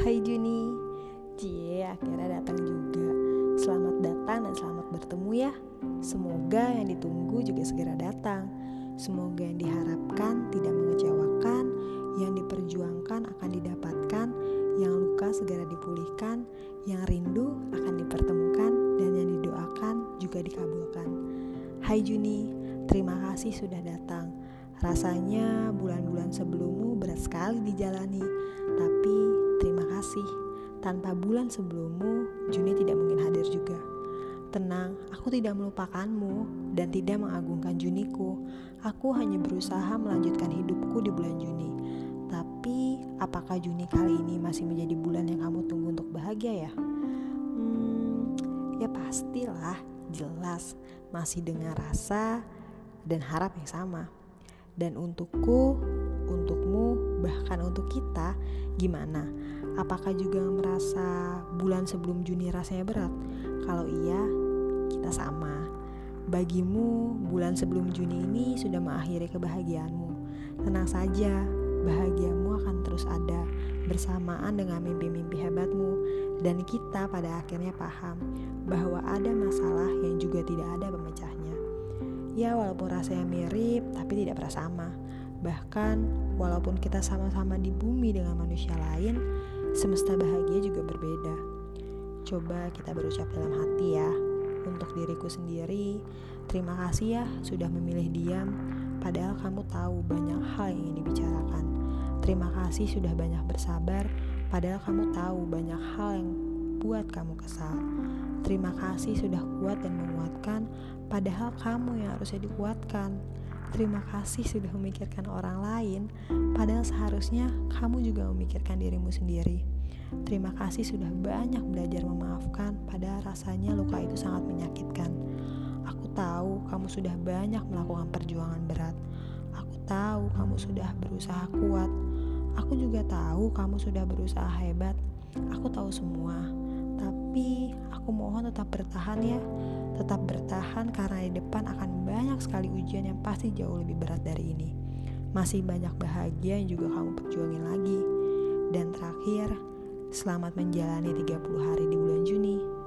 Hai Juni. Cie akhirnya datang juga. Selamat datang dan selamat bertemu ya. Semoga yang ditunggu juga segera datang. Semoga yang diharapkan tidak mengecewakan Yang diperjuangkan akan didapatkan Yang luka segera dipulihkan Yang rindu akan dipertemukan Dan yang didoakan juga dikabulkan. Hai Juni, terima kasih sudah datang. Rasanya bulan-bulan sebelummu berat sekali dijalani Tapi kasih Tanpa bulan sebelummu, Juni tidak mungkin hadir juga Tenang, aku tidak melupakanmu dan tidak mengagungkan Juniku. Aku hanya berusaha melanjutkan hidupku di bulan Juni. Tapi, apakah Juni kali ini masih menjadi bulan yang kamu tunggu untuk bahagia ya? Hmm, ya pastilah, jelas masih dengan rasa dan harap yang sama. Dan untukku, bahkan untuk kita, gimana? Apakah juga merasa bulan sebelum Juni rasanya berat? Kalau iya, kita sama. Bagimu, bulan sebelum Juni ini sudah mengakhiri kebahagiaanmu. Tenang saja, bahagiamu akan terus ada bersamaan dengan mimpi-mimpi hebatmu. Dan kita pada akhirnya paham bahwa ada masalah yang juga tidak ada pemecahnya. Ya walaupun rasanya mirip tapi tidak pernah sama Bahkan walaupun kita sama-sama di bumi dengan manusia lain Semesta bahagia juga berbeda. Coba kita berucap dalam hati ya Untuk diriku sendiri Terima kasih ya sudah memilih diam Padahal kamu tahu banyak hal yang ingin dibicarakan. Terima kasih sudah banyak bersabar Padahal kamu tahu banyak hal yang buat kamu kesal. Terima kasih sudah kuat dan menguatkan Padahal kamu yang harusnya dikuatkan. Terima kasih sudah memikirkan orang lain, padahal seharusnya kamu juga memikirkan dirimu sendiri. Terima kasih sudah banyak belajar memaafkan, padahal rasanya luka itu sangat menyakitkan. Aku tahu kamu sudah banyak melakukan perjuangan berat. Aku tahu kamu sudah berusaha kuat. Aku juga tahu kamu sudah berusaha hebat. Aku tahu semua, tapi aku mohon tetap bertahan ya. Tetap bertahan karena di depan akan banyak sekali ujian yang pasti jauh lebih berat dari ini. Masih banyak bahagia yang juga kamu perjuangin lagi. Dan terakhir, selamat menjalani 30 hari di bulan Juni.